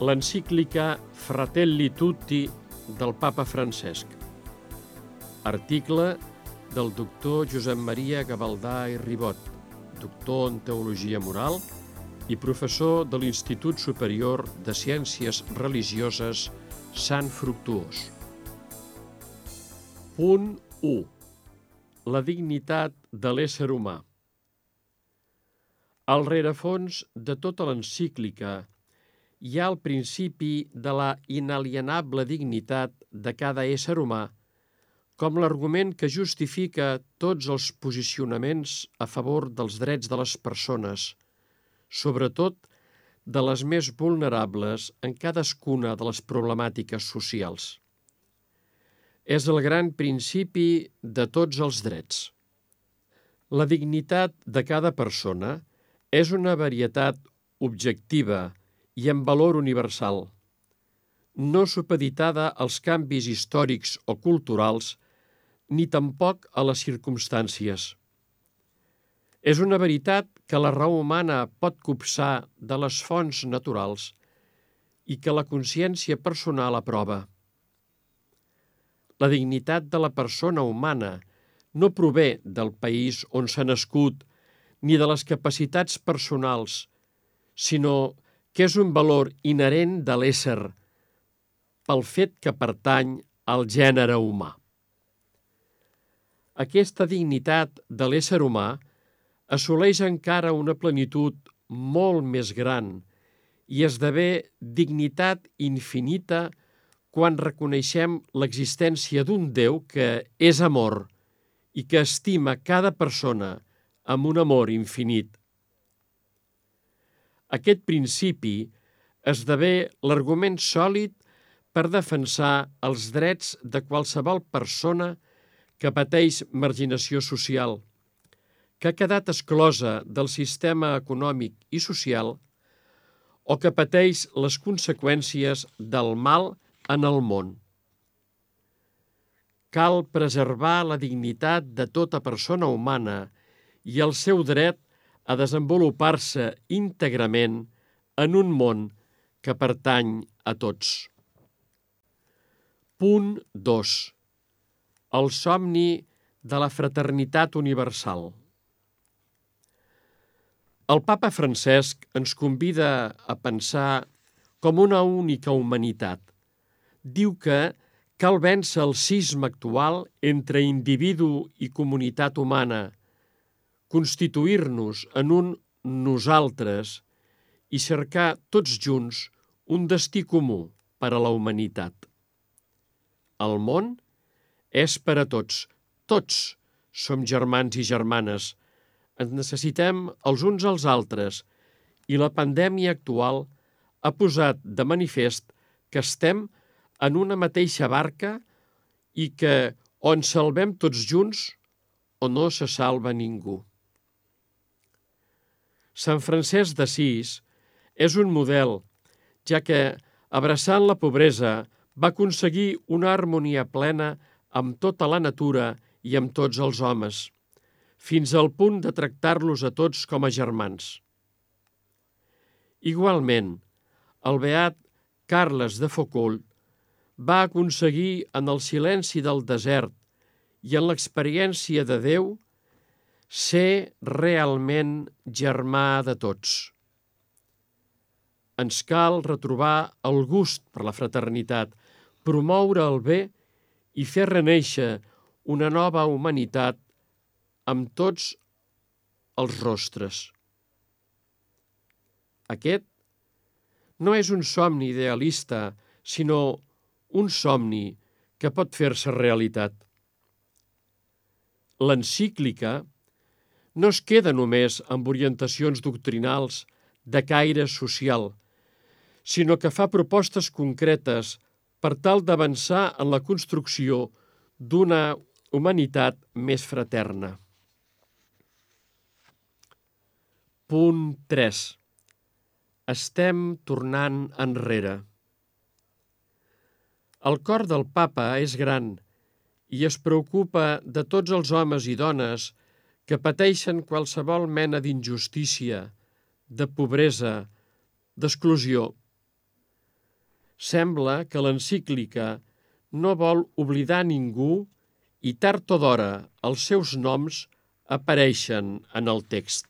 l'encíclica Fratelli Tutti del papa Francesc. Article del doctor Josep Maria Gavaldà i Ribot, doctor en Teologia Moral i professor de l'Institut Superior de Ciències Religioses Sant Fructuós. Punt 1. La dignitat de l'ésser humà. Al rerefons de tota l'encíclica hi ha el principi de la inalienable dignitat de cada ésser humà, com l'argument que justifica tots els posicionaments a favor dels drets de les persones, sobretot de les més vulnerables en cadascuna de les problemàtiques socials. És el gran principi de tots els drets. La dignitat de cada persona és una varietat objectiva, i amb valor universal, no supeditada als canvis històrics o culturals, ni tampoc a les circumstàncies. És una veritat que la raó humana pot copsar de les fonts naturals i que la consciència personal aprova. La dignitat de la persona humana no prové del país on s'ha nascut ni de les capacitats personals, sinó que és un valor inherent de l'ésser pel fet que pertany al gènere humà. Aquesta dignitat de l'ésser humà assoleix encara una plenitud molt més gran i esdevé dignitat infinita quan reconeixem l'existència d'un Déu que és amor i que estima cada persona amb un amor infinit. Aquest principi esdevé l'argument sòlid per defensar els drets de qualsevol persona que pateix marginació social, que ha quedat exclosa del sistema econòmic i social o que pateix les conseqüències del mal en el món. Cal preservar la dignitat de tota persona humana i el seu dret a desenvolupar-se íntegrament en un món que pertany a tots. Punt 2. El somni de la fraternitat universal. El papa Francesc ens convida a pensar com una única humanitat. Diu que cal vèncer el sisme actual entre individu i comunitat humana – constituir-nos en un nosaltres i cercar tots junts un destí comú per a la humanitat. El món és per a tots. Tots som germans i germanes. Ens necessitem els uns als altres i la pandèmia actual ha posat de manifest que estem en una mateixa barca i que on salvem tots junts o no se salva ningú. Sant Francesc d'Assís és un model, ja que, abraçant la pobresa, va aconseguir una harmonia plena amb tota la natura i amb tots els homes, fins al punt de tractar-los a tots com a germans. Igualment, el beat Carles de Foucault va aconseguir en el silenci del desert i en l'experiència de Déu ser realment germà de tots. Ens cal retrobar el gust per la fraternitat, promoure el bé i fer reneixer una nova humanitat amb tots els rostres. Aquest no és un somni idealista, sinó un somni que pot fer-se realitat. L'encíclica no es queda només amb orientacions doctrinals de caire social, sinó que fa propostes concretes per tal d'avançar en la construcció d'una humanitat més fraterna. Punt 3. Estem tornant enrere. El cor del papa és gran i es preocupa de tots els homes i dones que pateixen qualsevol mena d'injustícia, de pobresa, d'exclusió. Sembla que l'encíclica no vol oblidar ningú i tard o d'hora els seus noms apareixen en el text.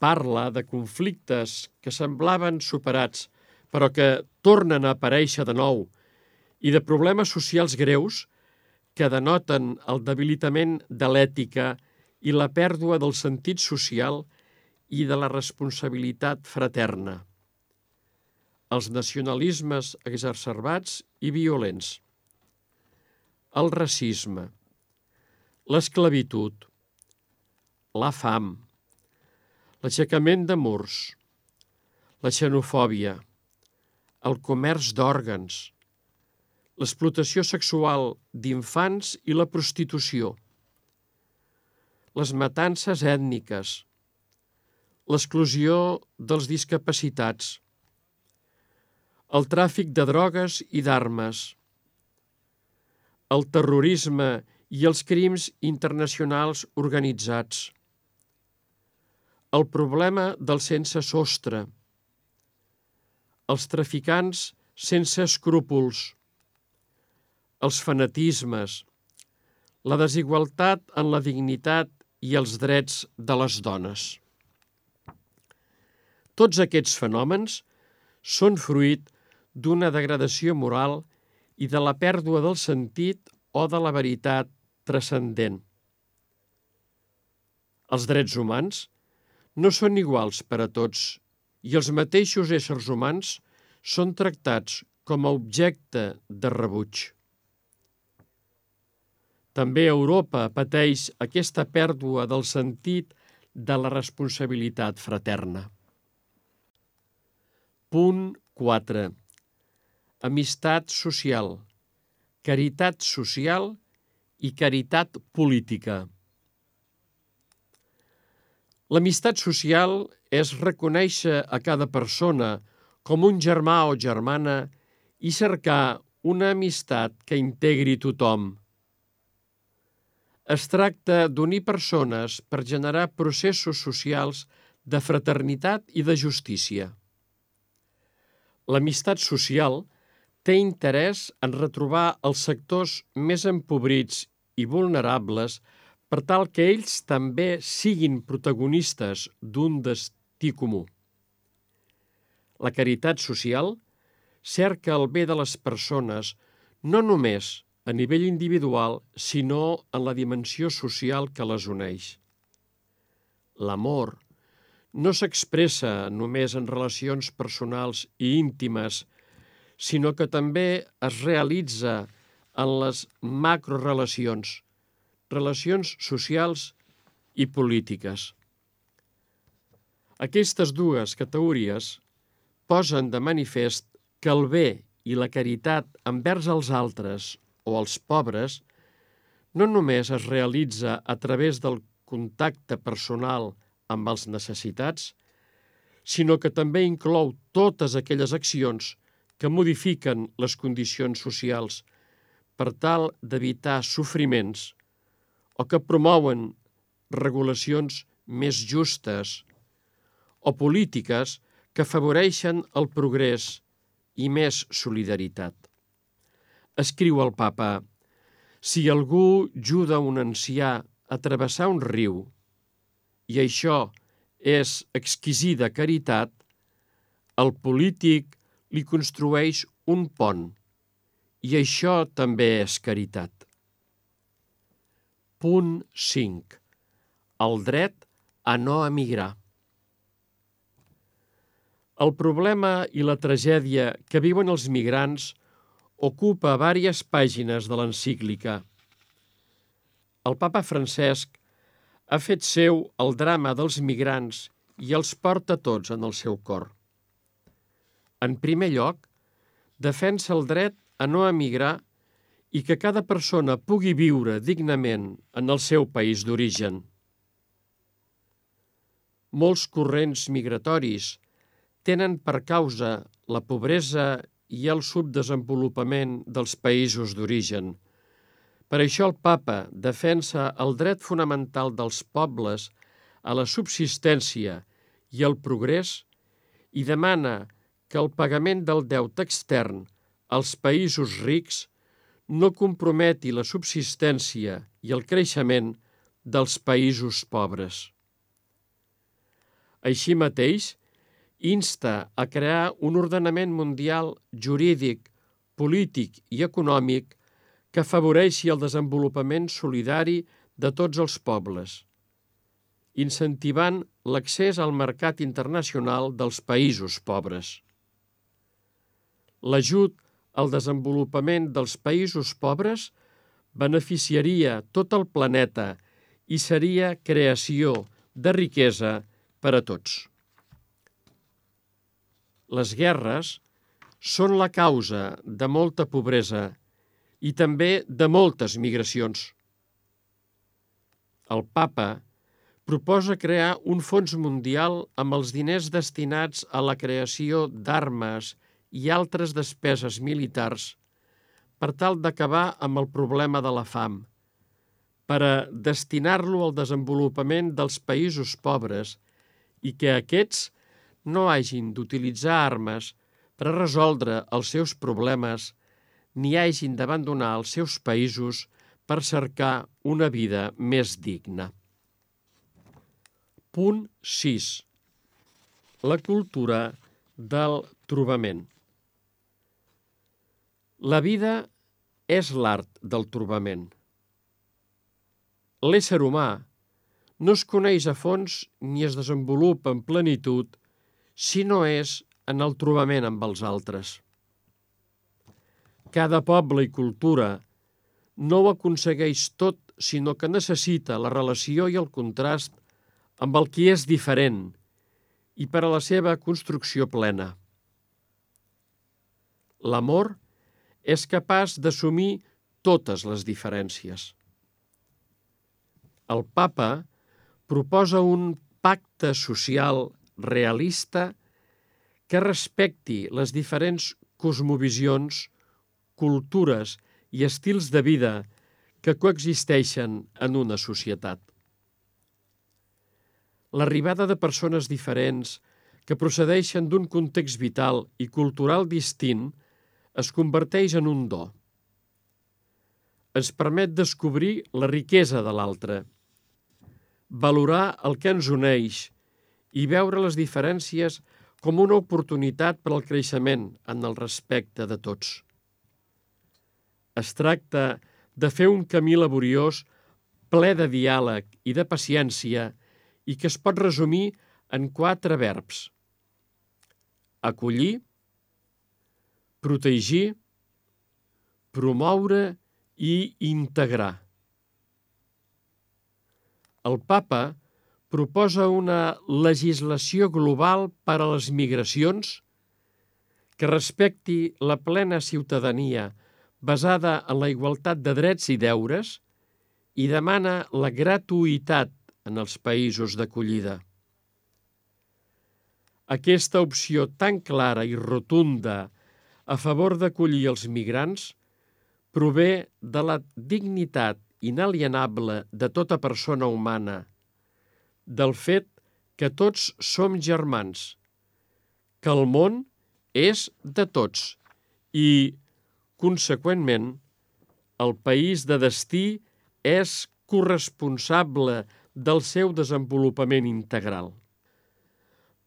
Parla de conflictes que semblaven superats, però que tornen a aparèixer de nou, i de problemes socials greus que denoten el debilitament de l'ètica i la pèrdua del sentit social i de la responsabilitat fraterna. Els nacionalismes exacerbats i violents. El racisme. L'esclavitud. La fam. L'aixecament de murs. La xenofòbia. El comerç d'òrgans. L'explotació sexual d'infants i la prostitució. Les matances ètniques, l'exclusió dels discapacitats, el tràfic de drogues i d'armes, el terrorisme i els crims internacionals organitzats, el problema del sense sostre, els traficants sense escrúpols, els fanatismes, la desigualtat en la dignitat i els drets de les dones. Tots aquests fenòmens són fruit d'una degradació moral i de la pèrdua del sentit o de la veritat transcendent. Els drets humans no són iguals per a tots i els mateixos éssers humans són tractats com a objecte de rebuig. També Europa pateix aquesta pèrdua del sentit de la responsabilitat fraterna. Punt 4. Amistat social, caritat social i caritat política. L'amistat social és reconèixer a cada persona com un germà o germana i cercar una amistat que integri tothom – es tracta d'unir persones per generar processos socials de fraternitat i de justícia. L'amistat social té interès en retrobar els sectors més empobrits i vulnerables per tal que ells també siguin protagonistes d'un destí comú. La caritat social cerca el bé de les persones no només a nivell individual, sinó en la dimensió social que les uneix. L'amor no s'expressa només en relacions personals i íntimes, sinó que també es realitza en les macrorelacions, relacions socials i polítiques. Aquestes dues categories posen de manifest que el bé i la caritat envers els altres o els pobres no només es realitza a través del contacte personal amb els necessitats, sinó que també inclou totes aquelles accions que modifiquen les condicions socials per tal d'evitar sofriments o que promouen regulacions més justes o polítiques que afavoreixen el progrés i més solidaritat. Escriu el papa, si algú ajuda un ancià a travessar un riu, i això és exquisida caritat, el polític li construeix un pont, i això també és caritat. Punt 5. El dret a no emigrar. El problema i la tragèdia que viuen els migrants ocupa vàries pàgines de l'encíclica. El papa Francesc ha fet seu el drama dels migrants i els porta tots en el seu cor. En primer lloc, defensa el dret a no emigrar i que cada persona pugui viure dignament en el seu país d'origen. Molts corrents migratoris tenen per causa la pobresa i el subdesenvolupament dels països d'origen. Per això el papa defensa el dret fonamental dels pobles a la subsistència i al progrés i demana que el pagament del deute extern als països rics no comprometi la subsistència i el creixement dels països pobres. Així mateix, insta a crear un ordenament mundial jurídic, polític i econòmic que afavoreixi el desenvolupament solidari de tots els pobles, incentivant l'accés al mercat internacional dels països pobres. L'ajut al desenvolupament dels països pobres beneficiaria tot el planeta i seria creació de riquesa per a tots. Les guerres són la causa de molta pobresa i també de moltes migracions. El papa proposa crear un fons mundial amb els diners destinats a la creació d'armes i altres despeses militars per tal d'acabar amb el problema de la fam, per a destinar-lo al desenvolupament dels països pobres i que aquests no hagin d'utilitzar armes per a resoldre els seus problemes ni hagin d'abandonar els seus països per cercar una vida més digna. Punt 6. La cultura del trobament. La vida és l'art del trobament. L'ésser humà no es coneix a fons ni es desenvolupa en plenitud si no és en el trobament amb els altres. Cada poble i cultura no ho aconsegueix tot, sinó que necessita la relació i el contrast amb el qui és diferent i per a la seva construcció plena. L'amor és capaç d'assumir totes les diferències. El papa proposa un pacte social realista que respecti les diferents cosmovisions, cultures i estils de vida que coexisteixen en una societat l'arribada de persones diferents que procedeixen d'un context vital i cultural distint es converteix en un do. Ens permet descobrir la riquesa de l'altre, valorar el que ens uneix i veure les diferències com una oportunitat per al creixement en el respecte de tots. Es tracta de fer un camí laboriós ple de diàleg i de paciència i que es pot resumir en quatre verbs. Acollir, protegir, promoure i integrar. El papa proposa una legislació global per a les migracions que respecti la plena ciutadania basada en la igualtat de drets i deures i demana la gratuïtat en els països d'acollida. Aquesta opció tan clara i rotunda a favor d'acollir els migrants prové de la dignitat inalienable de tota persona humana, del fet que tots som germans, que el món és de tots i, conseqüentment, el país de destí és corresponsable del seu desenvolupament integral.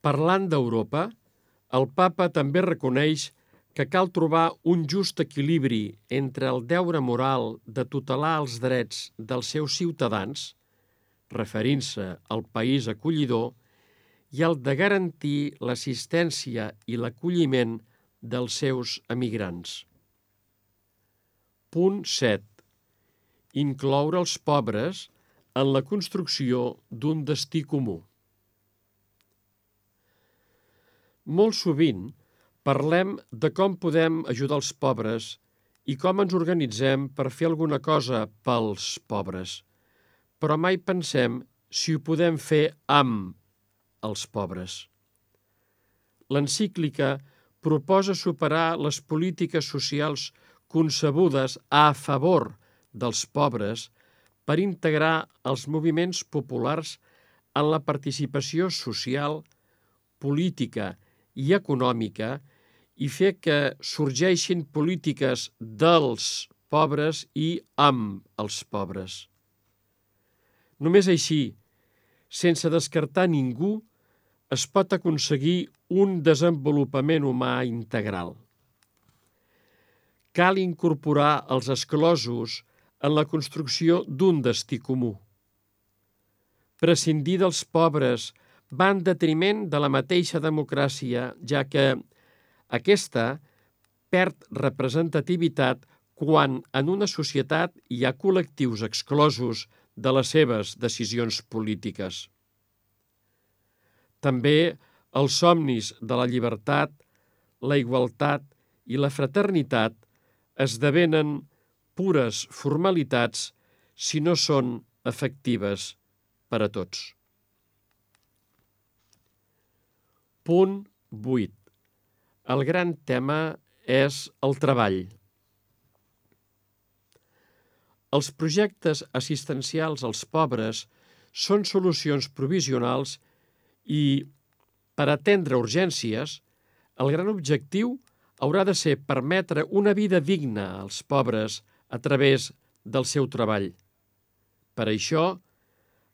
Parlant d'Europa, el papa també reconeix que cal trobar un just equilibri entre el deure moral de tutelar els drets dels seus ciutadans, referint-se al país acollidor, i el de garantir l'assistència i l'acolliment dels seus emigrants. Punt 7. Incloure els pobres en la construcció d'un destí comú. Molt sovint parlem de com podem ajudar els pobres i com ens organitzem per fer alguna cosa pels pobres, però mai pensem si ho podem fer amb els pobres. L'encíclica proposa superar les polítiques socials concebudes a favor dels pobres per integrar els moviments populars en la participació social, política i econòmica i fer que sorgeixin polítiques dels pobres i amb els pobres. Només així, sense descartar ningú, es pot aconseguir un desenvolupament humà integral. Cal incorporar els exclosos en la construcció d'un destí comú. Prescindir dels pobres va en detriment de la mateixa democràcia, ja que aquesta perd representativitat quan en una societat hi ha col·lectius exclosos de les seves decisions polítiques. També els somnis de la llibertat, la igualtat i la fraternitat esdevenen pures formalitats si no són efectives per a tots. Punt 8. El gran tema és el treball. Els projectes assistencials als pobres són solucions provisionals i, per atendre urgències, el gran objectiu haurà de ser permetre una vida digna als pobres a través del seu treball. Per això,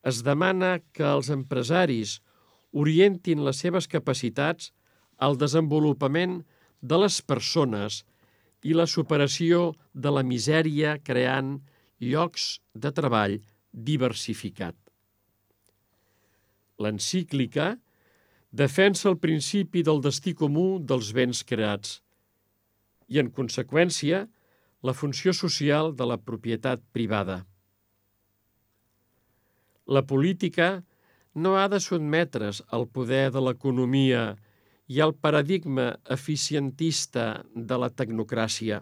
es demana que els empresaris orientin les seves capacitats al desenvolupament de les persones i la superació de la misèria creant llocs de treball diversificat. L'encíclica defensa el principi del destí comú dels béns creats i, en conseqüència, la funció social de la propietat privada. La política no ha de sotmetre's al poder de l'economia i al paradigma eficientista de la tecnocràcia.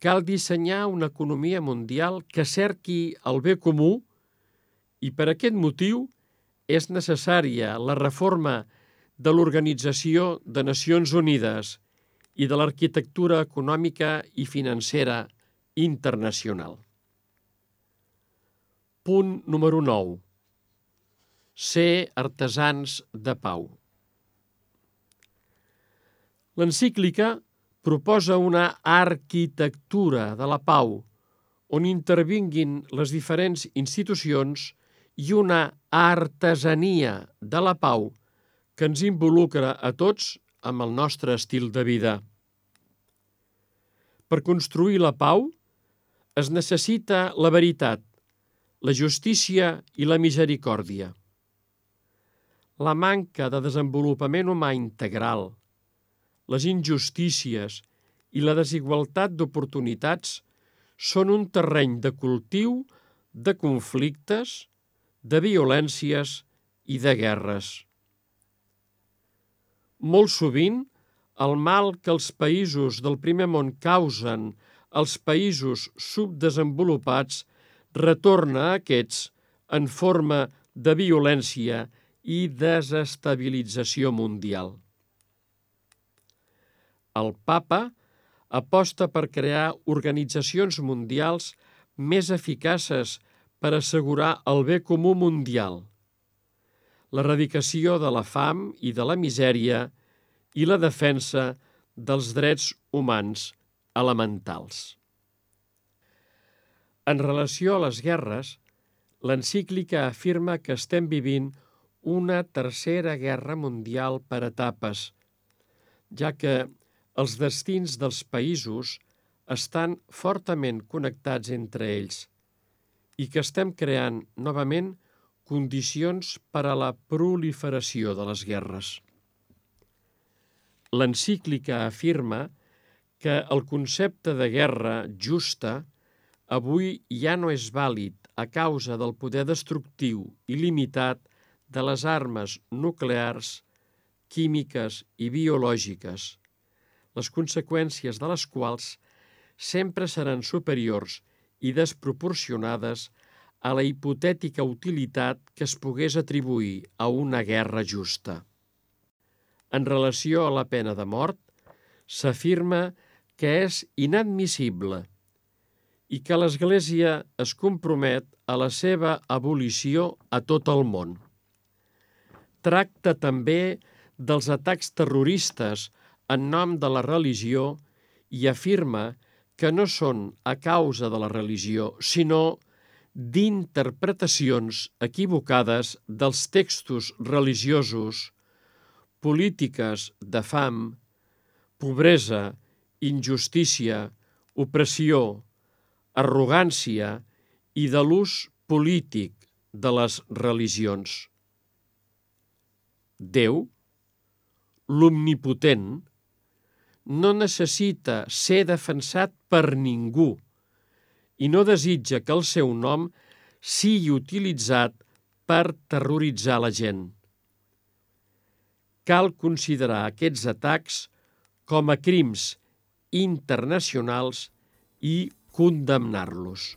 Cal dissenyar una economia mundial que cerqui el bé comú i per aquest motiu és necessària la reforma de l'Organització de Nacions Unides i de l'arquitectura econòmica i financera internacional. Punt número 9. Ser artesans de pau. L'encíclica proposa una arquitectura de la pau on intervinguin les diferents institucions i una artesania de la pau que ens involucra a tots amb el nostre estil de vida. Per construir la pau es necessita la veritat, la justícia i la misericòrdia. La manca de desenvolupament humà integral – les injustícies i la desigualtat d'oportunitats són un terreny de cultiu de conflictes, de violències i de guerres. Molt sovint, el mal que els països del primer món causen als països subdesenvolupats retorna a aquests en forma de violència i desestabilització mundial. El papa aposta per crear organitzacions mundials més eficaces per assegurar el bé comú mundial, l'erradicació de la fam i de la misèria i la defensa dels drets humans elementals. En relació a les guerres, l'encíclica afirma que estem vivint una tercera guerra mundial per etapes, ja que els destins dels països estan fortament connectats entre ells i que estem creant novament condicions per a la proliferació de les guerres. L'encíclica afirma que el concepte de guerra justa avui ja no és vàlid a causa del poder destructiu il·limitat de les armes nuclears, químiques i biològiques, les conseqüències de les quals sempre seran superiors i desproporcionades a la hipotètica utilitat que es pogués atribuir a una guerra justa. En relació a la pena de mort, s'afirma que és inadmissible i que l'Església es compromet a la seva abolició a tot el món. Tracta també dels atacs terroristes en nom de la religió i afirma que no són a causa de la religió, sinó d'interpretacions equivocades dels textos religiosos, polítiques de fam, pobresa, injustícia, opressió, arrogància i de l'ús polític de les religions. Déu, l'omnipotent, no necessita ser defensat per ningú i no desitja que el seu nom sigui utilitzat per terroritzar la gent. Cal considerar aquests atacs com a crims internacionals i condemnar-los.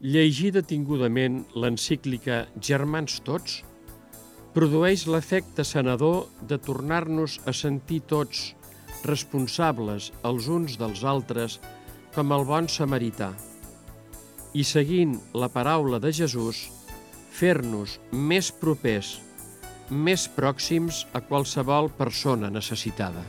Llegir detingudament l'encíclica Germans Tots produeix l'efecte sanador de tornar-nos a sentir tots responsables els uns dels altres com el bon samarità i seguint la paraula de Jesús, fer-nos més propers, més pròxims a qualsevol persona necessitada.